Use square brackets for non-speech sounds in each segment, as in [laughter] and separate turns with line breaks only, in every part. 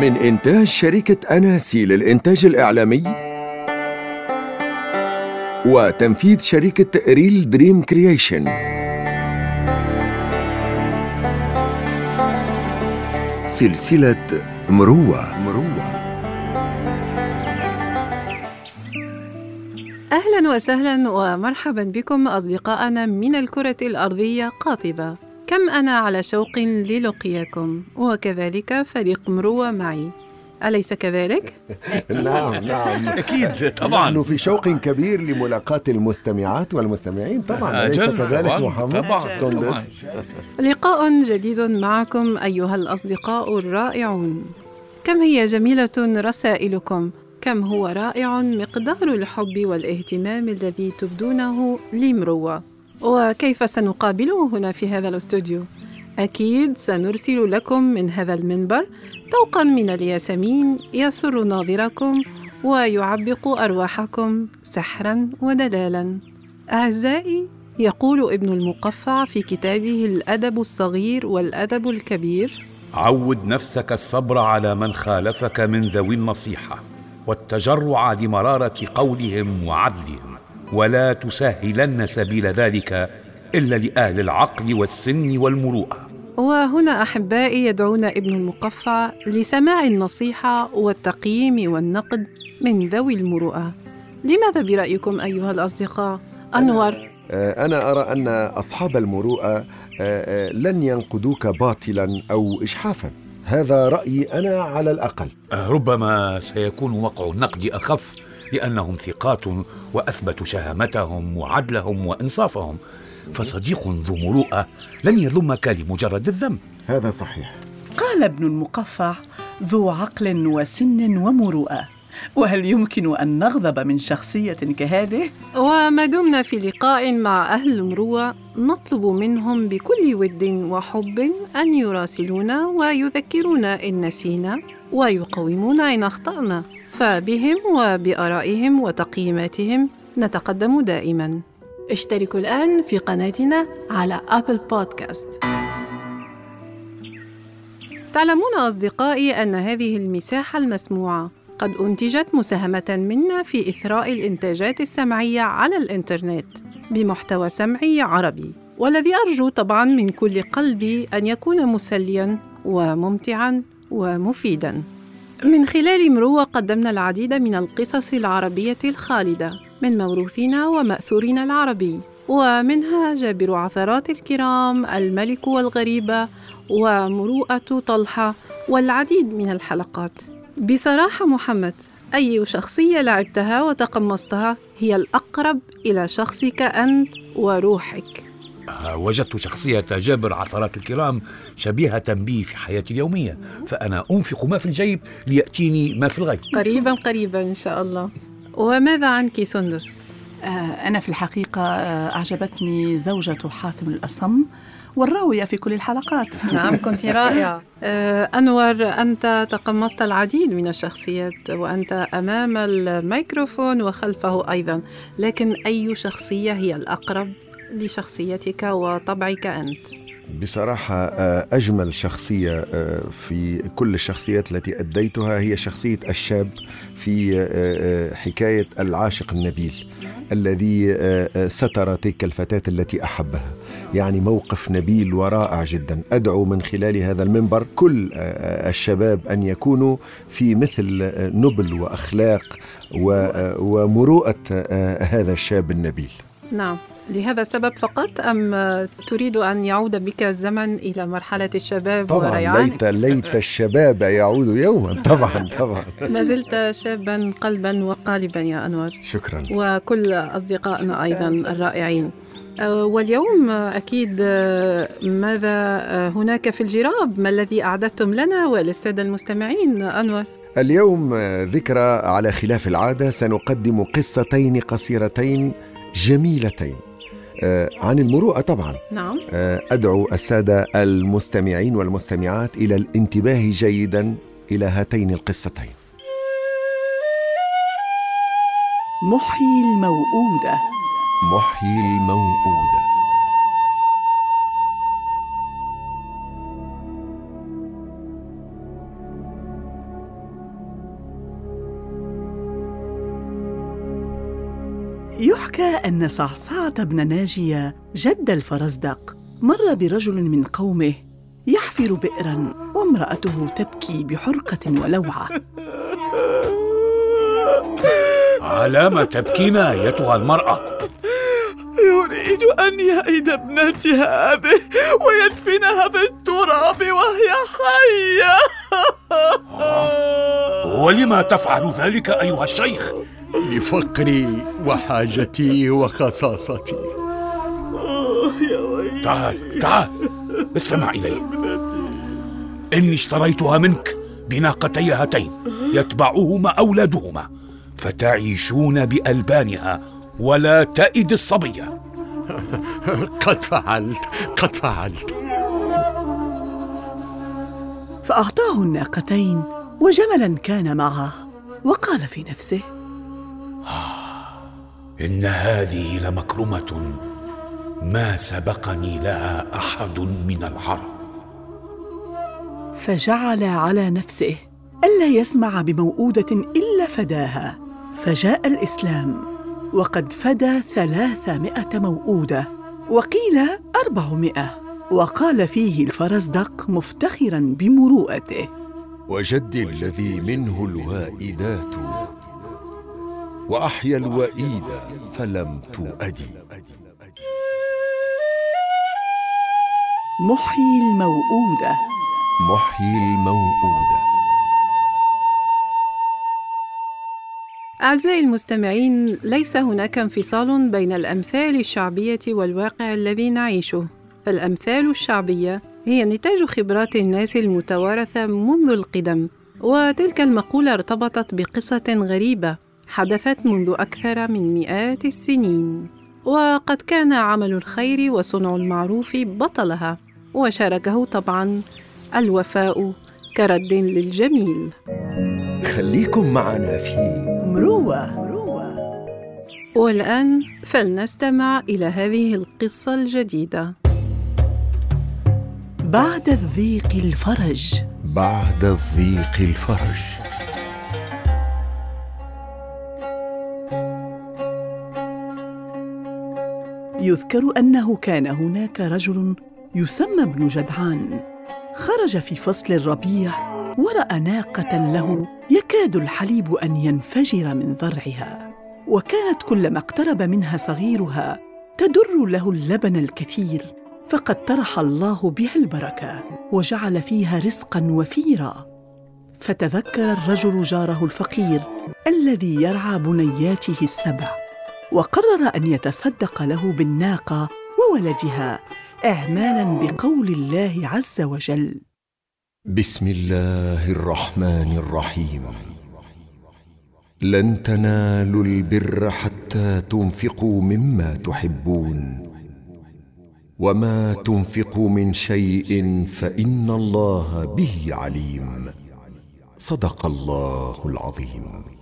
من إنتاج شركة أناسي للإنتاج الإعلامي وتنفيذ شركة Real Dream Creation. سلسلة مروة. مروة.
أهلا وسهلا ومرحبا بكم أصدقائنا من الكرة الأرضية قاطبة. كم أنا على شوق للقياكم؟ وكذلك فريق مروة معي. أليس كذلك؟ [laughs]
نعم نعم.
أكيد طبعا.
نحن في شوق كبير لملاقاة المستمعات والمستمعين. طبعا أليس
أجل
كذلك محمد؟
طبعاً، طبعاً.
سندس
لقاء جديد معكم أيها الأصدقاء الرائعون. كم هي جميلة رسائلكم؟ كم هو رائع مقدار الحب والاهتمام الذي تبدونه لمروة؟ وكيف سنقابله هنا في هذا الاستوديو؟ أكيد سنرسل لكم من هذا المنبر طوقا من الياسمين يسر ناظركم ويعبق أرواحكم سحرا ودلالا. أعزائي يقول ابن المقفع في كتابه الأدب الصغير والأدب الكبير
عود نفسك الصبر على من خالفك من ذوي النصيحة والتجرع لمرارة قولهم وعدلهم. ولا تسهلن سبيل ذلك إلا لأهل العقل والسن والمروءة.
وهنا أحبائي يدعونا ابن المقفع لسماع النصيحة والتقييم والنقد من ذوي المروءة. لماذا برأيكم أيها الأصدقاء؟ أنور.
آه، أنا أرى أن أصحاب المروءة آه، آه، لن ينقدوك باطلا أو إجحافا. هذا رأيي أنا على الأقل.
ربما سيكون وقع النقد أخف لأنهم ثقات وأثبتوا شهامتهم وعدلهم وإنصافهم. فصديق ذو مروءة لن يذمك لمجرد الذم.
هذا صحيح.
قال ابن المقفع ذو عقل وسن ومروءة. وهل يمكن أن نغضب من شخصية كهذه؟
وما دمنا في لقاء مع أهل المروءة نطلب منهم بكل ود وحب أن يراسلونا ويذكرونا إن نسينا ويقومونا إن أخطأنا. فبهم وبآرائهم وتقييماتهم نتقدم دائما. اشتركوا الآن في قناتنا على أبل بودكاست تعلمون أصدقائي أن هذه المساحة المسموعة قد أنتجت مساهمة منا في إثراء الإنتاجات السمعية على الإنترنت بمحتوى سمعي عربي والذي أرجو طبعا من كل قلبي أن يكون مسليا وممتعا ومفيدا. من خلال مروة قدمنا العديد من القصص العربية الخالدة من موروثنا ومأثورنا العربي ومنها جابر عثرات الكرام الملك والغريبة ومروءة طلحة والعديد من الحلقات. بصراحة محمد أي شخصية لعبتها وتقمصتها هي الأقرب إلى شخصك أنت وروحك.
وجدت شخصية جابر عثرات الكرام شبيهة بي في حياتي اليومية فأنا أنفق ما في الجيب ليأتيني ما في الغيب.
قريبا قريبا إن شاء الله. وماذا عنك سندس؟
آه، أنا في الحقيقة آه، أعجبتني زوجة حاتم الأصم والراوية في كل الحلقات. [laughs]
نعم كنت [laughs] رائعة. آه، أنور أنت تقمصت العديد من الشخصيات وأنت أمام الميكروفون وخلفه أيضا لكن أي شخصية هي الأقرب؟ لشخصيتك وطبعك أنت؟
بصراحة آه، أجمل شخصية آه، في كل الشخصيات التي أديتها هي شخصية الشاب في آه، حكاية العاشق النبيل الذي ستر تلك الفتاة التي أحبها. يعني موقف نبيل ورائع جدا. أدعو من خلال هذا المنبر كل الشباب أن يكونوا في مثل نبل وأخلاق ومروءة هذا الشاب النبيل.
نعم. لهذا السبب فقط أم تريد أن يعود بك الزمن إلى مرحلة الشباب
طبعا
وريعانك؟
ليت ليت الشباب يعود يوما. [laughs] طبعا طبعا.
ما زلت شابا قلبا وقالبا يا أنور.
شكرا.
وكل أصدقائنا أيضا الرائعين. آه، واليوم أكيد آه، ماذا آه، هناك في الجراب؟ ما الذي أعددتم لنا وللسادة المستمعين أنور؟
اليوم ذكرى على خلاف العادة. سنقدم قصتين قصيرتين جميلتين. آه، عن المروءة طبعا.
نعم.
آه، أدعو السادة المستمعين والمستمعات إلى الانتباه جيدا إلى هاتين القصتين.
محيي الموءودة
محيي الموءودة
أن صعصعة بن ناجية جد الفرزدق مر برجل من قومه يحفر بئرا وامرأته تبكي بحرقة ولوعة
على ما تبكين أيتها المرأة؟
يريد أن يئد ابنتي هذه ويدفنها في التراب وهي حية
ولما تفعل ذلك أيها الشيخ؟
لفقري وحاجتي وخصاصتي.
تعال تعال. استمع إلي. إني اشتريتها منك بناقتي هاتين يتبعهما أولادهما فتعيشون بألبانها ولا تئد الصبية. [laughs]
قد فعلت قد فعلت.
فأعطاه الناقتين وجملا كان معه وقال في نفسه
إن هذه لمكرمة ما سبقني لها أحد من العرب.
فجعل على نفسه ألا يسمع بموؤودة إلا فداها. فجاء الإسلام وقد فدى ثلاثمائة موؤودة وقيل أربعمائة. وقال فيه الفرزدق مفتخرا بمروءته.
وجدي الذي منه الوائدات وأحيا الوئيد فلم تؤدي.
محيي الموؤودة.
محيي الموؤودة.
أعزائي المستمعين ليس هناك انفصال بين الأمثال الشعبية والواقع الذي نعيشه. فالأمثال الشعبية هي نتاج خبرات الناس المتوارثة منذ القدم وتلك المقولة ارتبطت بقصة غريبة حدثت منذ أكثر من مئات السنين. وقد كان عمل الخير وصنع المعروف بطلها وشاركه طبعا الوفاء كرد للجميل.
خليكم معنا في
مروة.
والآن فلنستمع إلى هذه القصة الجديدة.
بعد الضيق الفرج.
بعد الضيق الفرج.
يذكر أنه كان هناك رجل يسمى ابن جدعان. خرج في فصل الربيع ورأى ناقة له يكاد الحليب أن ينفجر من ضرعها وكانت كلما اقترب منها صغيرها تدر له اللبن الكثير فقد طرح الله بها البركة وجعل فيها رزقا وفيرا. فتذكر الرجل جاره الفقير الذي يرعى بنياته السبع. وقرر أن يتصدق له بالناقة وولدها اعمالا بقول الله عز وجل.
بسم الله الرحمن الرحيم. لن تنالوا البر حتى تنفقوا مما تحبون. وما تنفقوا من شيء فإن الله به عليم. صدق الله العظيم.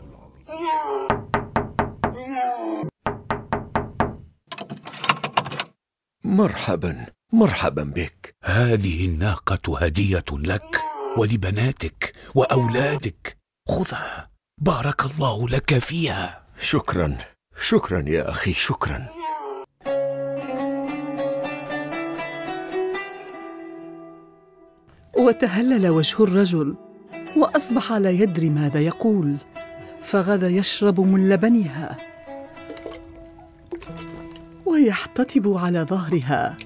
مرحبا مرحبا بك.
هذه الناقة هدية لك ولبناتك وأولادك. خذها بارك الله لك فيها.
شكرا شكرا يا أخي شكرا.
وتهلل وجه الرجل وأصبح لا يدري ماذا يقول فغدا يشرب من لبنها. ويحتطب على ظهرها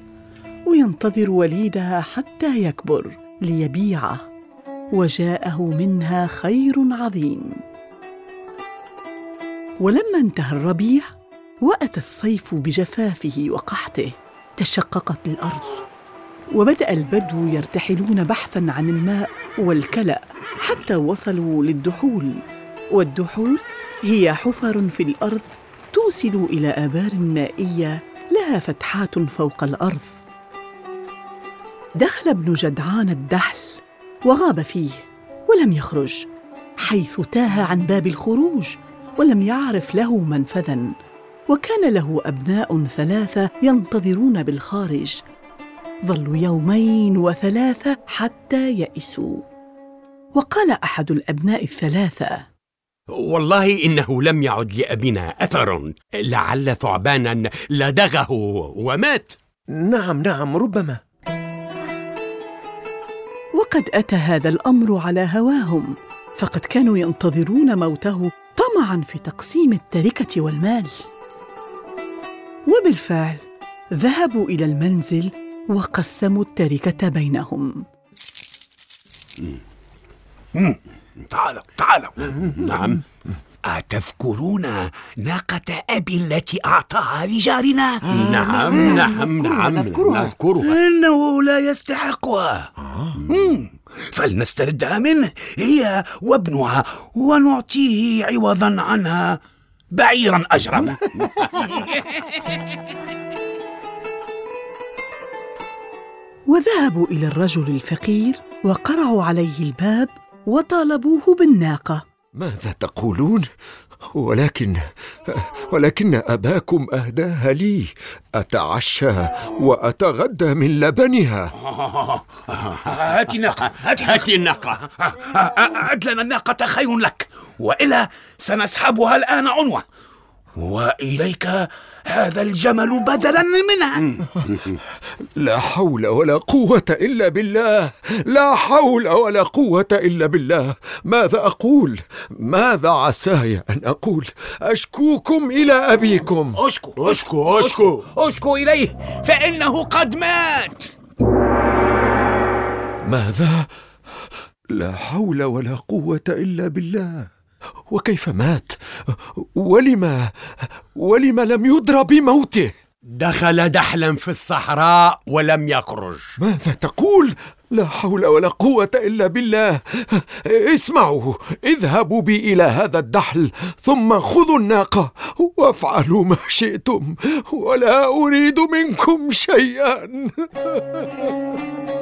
وينتظر وليدها حتى يكبر ليبيعه وجاءه منها خير عظيم. ولما انتهى الربيع وأتى الصيف بجفافه وقحطه تشققت الأرض وبدأ البدو يرتحلون بحثا عن الماء والكلأ حتى وصلوا للدحول والدحول هي حفر في الأرض توصل إلى آبار مائية لها فتحات فوق الأرض. دخل ابن جدعان الدحل وغاب فيه ولم يخرج حيث تاه عن باب الخروج ولم يعرف له منفذا. وكان له أبناء ثلاثة ينتظرون بالخارج. ظلوا يومين وثلاثة حتى يئسوا. وقال أحد الأبناء الثلاثة
والله إنه لم يعد لأبينا أثر. لعل ثعبانا لدغه ومات.
نعم نعم ربما.
وقد أتى هذا الأمر على هواهم فقد كانوا ينتظرون موته طمعا في تقسيم التركة والمال. وبالفعل ذهبوا إلى المنزل وقسموا التركة بينهم.
تعالوا تعالوا. نعم. أتذكرون ناقة أبي التي أعطاها لجارنا؟
نعم نعم نعم. نذكرها
إنه لا يستحقها. فلنستردها منه هي وابنها ونعطيه عوضا عنها بعيرا أجرب [laughs]
وذهبوا إلى الرجل الفقير وقرعوا عليه الباب وطالبوه بالناقة.
ماذا تقولون؟ ولكن ولكن أباكم أهداها لي. أتعشى وأتغدى من لبنها. [laughs]
هات الناقة هات هات الناقة. أعد لنا الناقة خير لك. وإلا سنسحبها الآن عنوة وإليك هذا الجمل بدلا منها.
لا حول ولا قوة إلا بالله. لا حول ولا قوة إلا بالله. ماذا أقول؟ ماذا عساي أن أقول؟ أشكوكم إلى أبيكم.
أشكو أشكو. أشكو. أشكو إليه. فإنه قد مات.
ماذا؟ لا حول ولا قوة إلا بالله. وكيف مات؟ ولما ولم لم يدرى بموته.
دخل دحلا في الصحراء ولم يخرج.
ماذا تقول؟ لا حول ولا قوة إلا بالله. اسمعوا اذهبوا بي إلى هذا الدحل ثم خذوا الناقة وافعلوا ما شئتم ولا أريد منكم شيئا. [laughs]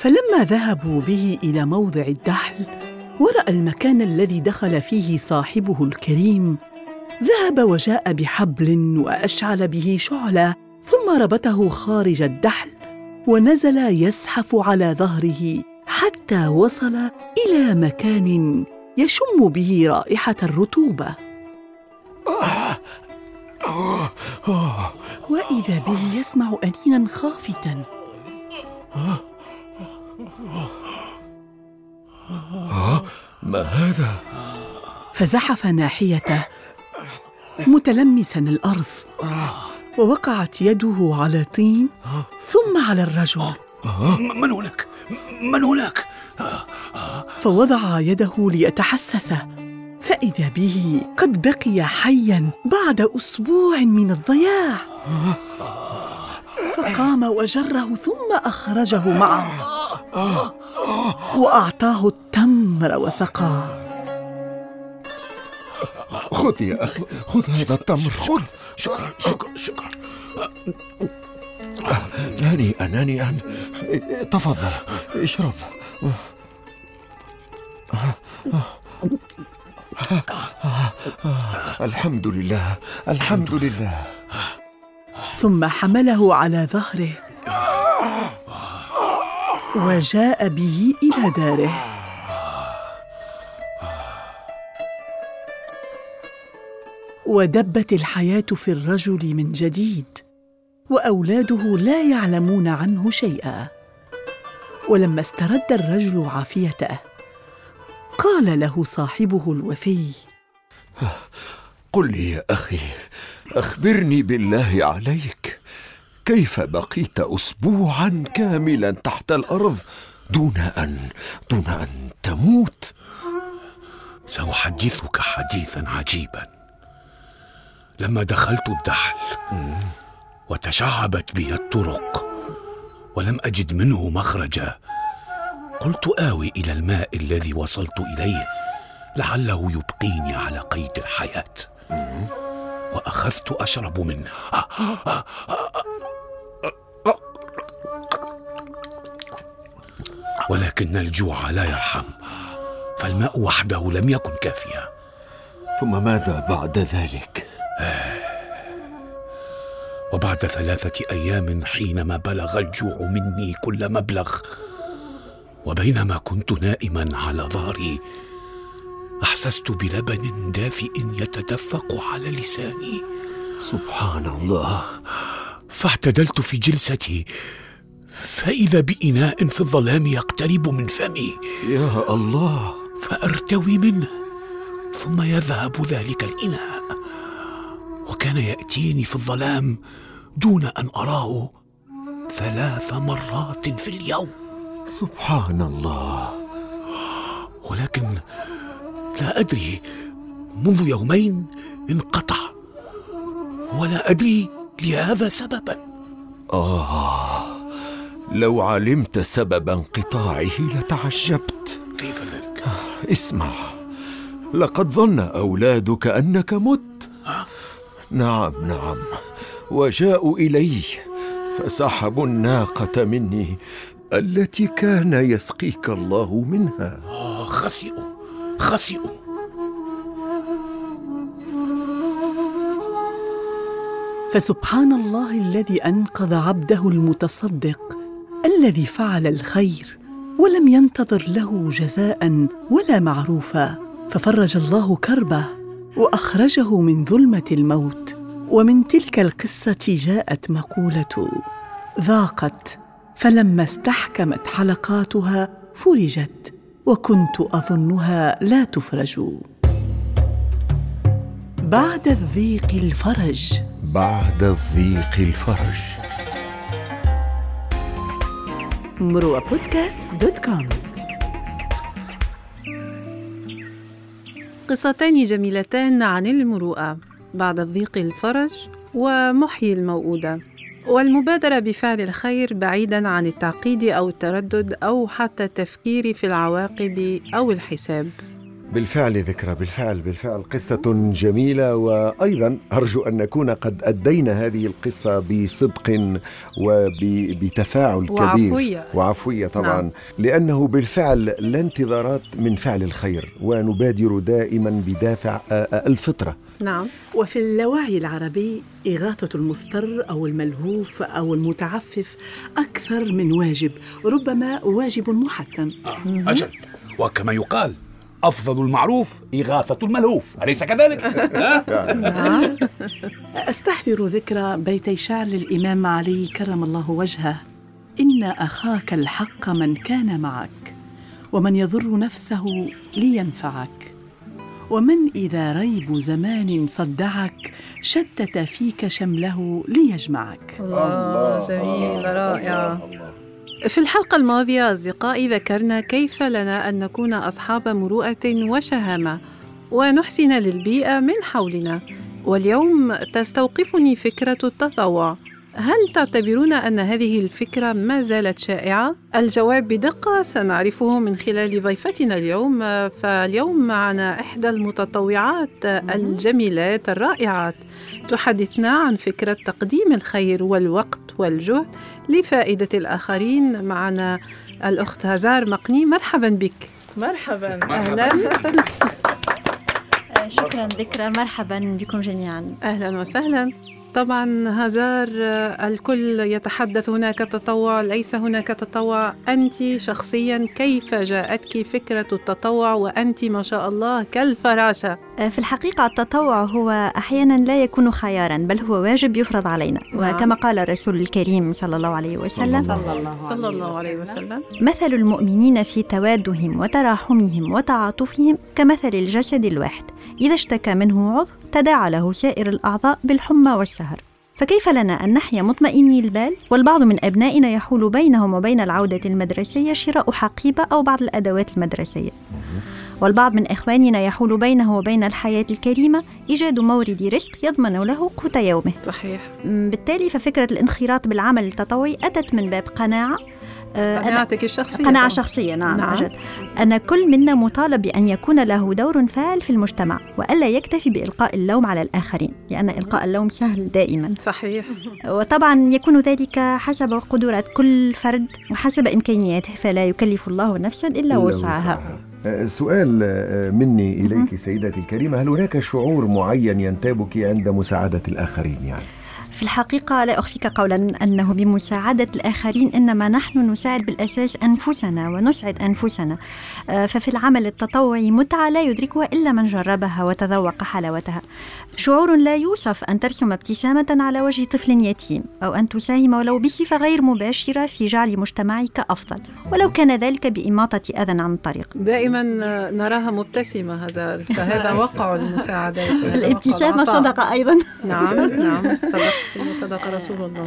فلما ذهبوا به إلى موضع الدحل ورأى المكان الذي دخل فيه صاحبه الكريم. ذهب وجاء بحبل وأشعل به شعلة ثم ربطه خارج الدحل ونزل يزحف على ظهره حتى وصل إلى مكان يشم به رائحة الرطوبة. وإذا به يسمع أنينا خافتا.
ما هذا؟
فزحف ناحيته متلمسا الأرض ووقعت يده على طين ثم على الرجل.
من هناك؟ من هناك؟
فوضع يده ليتحسسه. فإذا به قد بقي حيا بعد أسبوع من الضياع. فقام وجره ثم أخرجه معه. وأعطاه التمر وسقاه.
خذ يا أخي خذ هذا التمر خذ.
شكرا شكرا شكرا.
هنيئا هنيئا تفضل اشرب. الحمد لله الحمد لله.
ثم حمله على ظهره. وجاء به إلى داره. ودبت الحياة في الرجل من جديد وأولاده لا يعلمون عنه شيئا. ولما استرد الرجل عافيته قال له صاحبه الوفي
قل لي يا أخي أخبرني بالله عليك. كيف بقيت اسبوعا كاملا تحت الأرض دون أن دون أن تموت؟
سأحدثك حديثا عجيبا. لما دخلت الدحل وتشعبت بي الطرق ولم أجد منه مخرجا قلت آوي إلى الماء الذي وصلت إليه لعله يبقيني على قيد الحياة. وأخذت أشرب منه. ولكن الجوع لا يرحم فالماء وحده لم يكن كافيا.
ثم ماذا بعد ذلك؟
وبعد ثلاثة أيام حينما بلغ الجوع مني كل مبلغ وبينما كنت نائما على ظهري أحسست بلبن دافئ يتدفق على لساني.
سبحان الله.
فاعتدلت في جلستي فإذا بإناء في الظلام يقترب من فمي.
يا الله.
فأرتوي منه ثم يذهب ذلك الإناء. وكان يأتيني في الظلام دون أن أراه ثلاث مرات في اليوم.
سبحان الله.
ولكن لا أدري منذ يومين انقطع. ولا أدري لهذا سببا.
آه. لو علمت سبب انقطاعه لتعجبت.
كيف ذلك؟
اسمع لقد ظن أولادك أنك مت. نعم نعم وجاءوا إلي فسحبوا الناقة مني التي كان يسقيك الله منها.
آه خسئوا خسئوا.
فسبحان الله الذي أنقذ عبده المتصدق. الذي فعل الخير ولم ينتظر له جزاء ولا معروفا ففرج الله كربه وأخرجه من ظلمة الموت. ومن تلك القصة جاءت مقولة ذاقت فلما استحكمت حلقاتها فرجت وكنت أظنها لا تفرج. بعد الضيق الفرج.
بعد الضيق الفرج.
مروى بودكاست دوت كوم
قصتان جميلتان عن المروءة بعد الضيق الفرج ومحيي الموؤودة والمبادرة بفعل الخير بعيدا عن التعقيد أو التردد أو حتى التفكير في العواقب أو الحساب.
بالفعل ذكرى بالفعل بالفعل. قصة جميلة وأيضا أرجو أن نكون قد أدينا هذه القصة بصدق وبتفاعل كبير.
وعفوية.
وعفوية طبعا.
نعم.
لأنه بالفعل لا انتظارات من فعل الخير ونبادر دائما بدافع الفطرة.
نعم.
وفي اللاوعي العربي إغاثة المضطر أو الملهوف أو المتعفف أكثر من واجب ربما واجب محتم
آه أجل. وكما يقال أفضل المعروف إغاثة الملهوف أليس كذلك؟ [laughs] ها؟
نعم. أستحضر ذكرى بيتي شعر للإمام علي كرم الله وجهه. إن أخاك الحق من كان معك ومن يضر نفسه لينفعك. ومن إذا ريب زمان صدعك شتت فيك شمله ليجمعك.
الله جميل رائع. في الحلقة الماضية أصدقائي ذكرنا كيف لنا أن نكون أصحاب مروءة وشهامة ونحسن للبيئة من حولنا. واليوم تستوقفني فكرة التطوع. هل تعتبرون أن هذه الفكرة ما زالت شائعة؟ الجواب بدقة سنعرفه من خلال ضيفتنا اليوم فاليوم معنا إحدى المتطوعات الجميلات الرائعات. تحدثنا عن فكرة تقديم الخير والوقت والجهد لفائدة الآخرين. معنا الأخت هزار مقني مرحبا بك.
مرحبا.
أهلا. [laughs]
شكرا ذكرى. مرحبا بكم جميعا.
أهلا وسهلا. طبعا هزار الكل يتحدث هناك تطوع ليس هناك تطوع. أنت شخصيا كيف جاءتك فكرة التطوع؟ وأنت ما شاء الله كالفراشة.
في الحقيقة التطوع هو أحيانا لا يكون خيارا بل هو واجب يفرض علينا.
نعم.
وكما قال الرسول الكريم صلى الله عليه وسلم
صلى الله
صلى الله عليه وسلم.
مثل المؤمنين في توادهم وتراحمهم وتعاطفهم كمثل الجسد الواحد. إذا اشتكى منه عضو تداعى له سائر الأعضاء بالحمى والسهر. فكيف لنا أن نحيا مطمئني البال؟ والبعض من أبنائنا يحول بينهم وبين العودة المدرسية شراء حقيبة أو بعض الأدوات المدرسية. والبعض من إخواننا يحول بينه وبين الحياة الكريمة إيجاد مورد رزق يضمن له قوت يومه.
صحيح.
بالتالي ففكرة الانخراط بالعمل التطوعي أتت من باب قناعة
قناعتك الشخصية
قناعة
طبعاً.
شخصية نعم,
نعم.
أجل أن كل منا مطالب بأن يكون له دور فاعل في المجتمع وألا يكتفي بإلقاء اللوم على الآخرين لأن إلقاء اللوم سهل دائما.
صحيح. [laughs]
وطبعا يكون ذلك حسب قدرات كل فرد وحسب إمكانياته فلا يكلف الله نفسا إلا
إلا
وسعها.
آه، سؤال آه، مني إليك سيدتي الكريمة. هل هناك شعور معين ينتابك عند مساعدة الآخرين يعني؟
في الحقيقة لا أخفيك قولا أنه بمساعدة الآخرين إنما نحن نساعد بالأساس أنفسنا ونسعد أنفسنا. آه، ففي العمل التطوعي متعة لا يدركها إلا من جربها وتذوق حلاوتها. شعور لا يوصف أن ترسم ابتسامة على وجه طفل يتيم أو أن تساهم ولو بصفة غير مباشرة في جعل مجتمعك أفضل. ولو كان ذلك بإماطة أذى عن الطريق.
دائما نراها مبتسمة هزار. فهذا [laughs] وقع المساعدات
الابتسامة صدقة أيضا.
نعم نعم [laughs] صدق صدق رسول الله.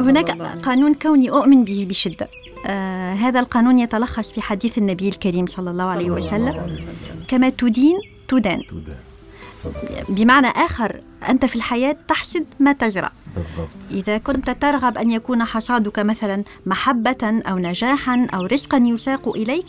هناك قانون كوني أؤمن به بشدة. آه هذا القانون يتلخص في حديث النبي الكريم صلى الله عليه وسلم. كما تدين تدان. بمعنى آخر أنت في الحياة تحصد ما تزرع. بالضبط. إذا كنت ترغب أن يكون حصادك مثلا محبة أو نجاحا أو رزقا يساق إليك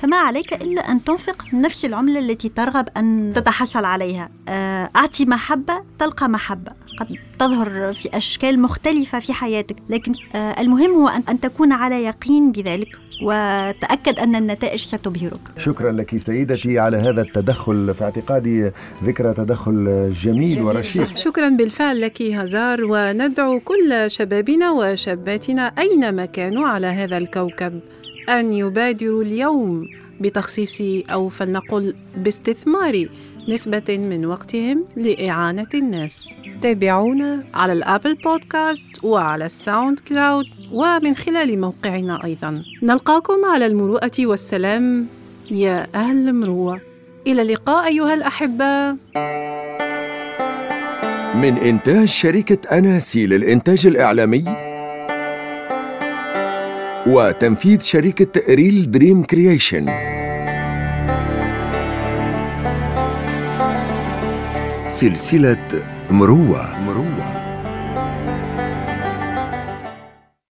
فما عليك إلا أن تنفق نفس العملة التي ترغب أن تتحصل عليها. آه، أعطي محبة تلقى محبة. قد تظهر في أشكال مختلفة في حياتك لكن آه، المهم هو أن تكون على يقين بذلك وتأكد أن النتائج ستبهرك.
شكرا لك سيدتي على هذا التدخل في اعتقادي ذكرى تدخل جميل ورشيق.
شكرا بالفعل لك هزار وندعو كل شبابنا وشاباتنا أينما كانوا على هذا الكوكب أن يبادروا اليوم بتخصيص أو فلنقل باستثمار نسبة من وقتهم لإعانة الناس. تابعونا على ال Apple Podcast وعلى ال SoundCloud ومن خلال موقعنا أيضا. نلقاكم على المروءة والسلام. يا أهل المروة إلى اللقاء أيها الأحبة.
من إنتاج شركة أناسي للإنتاج الإعلامي وتنفيذ شركة Real Dream Creation. سلسلة مروة. مروة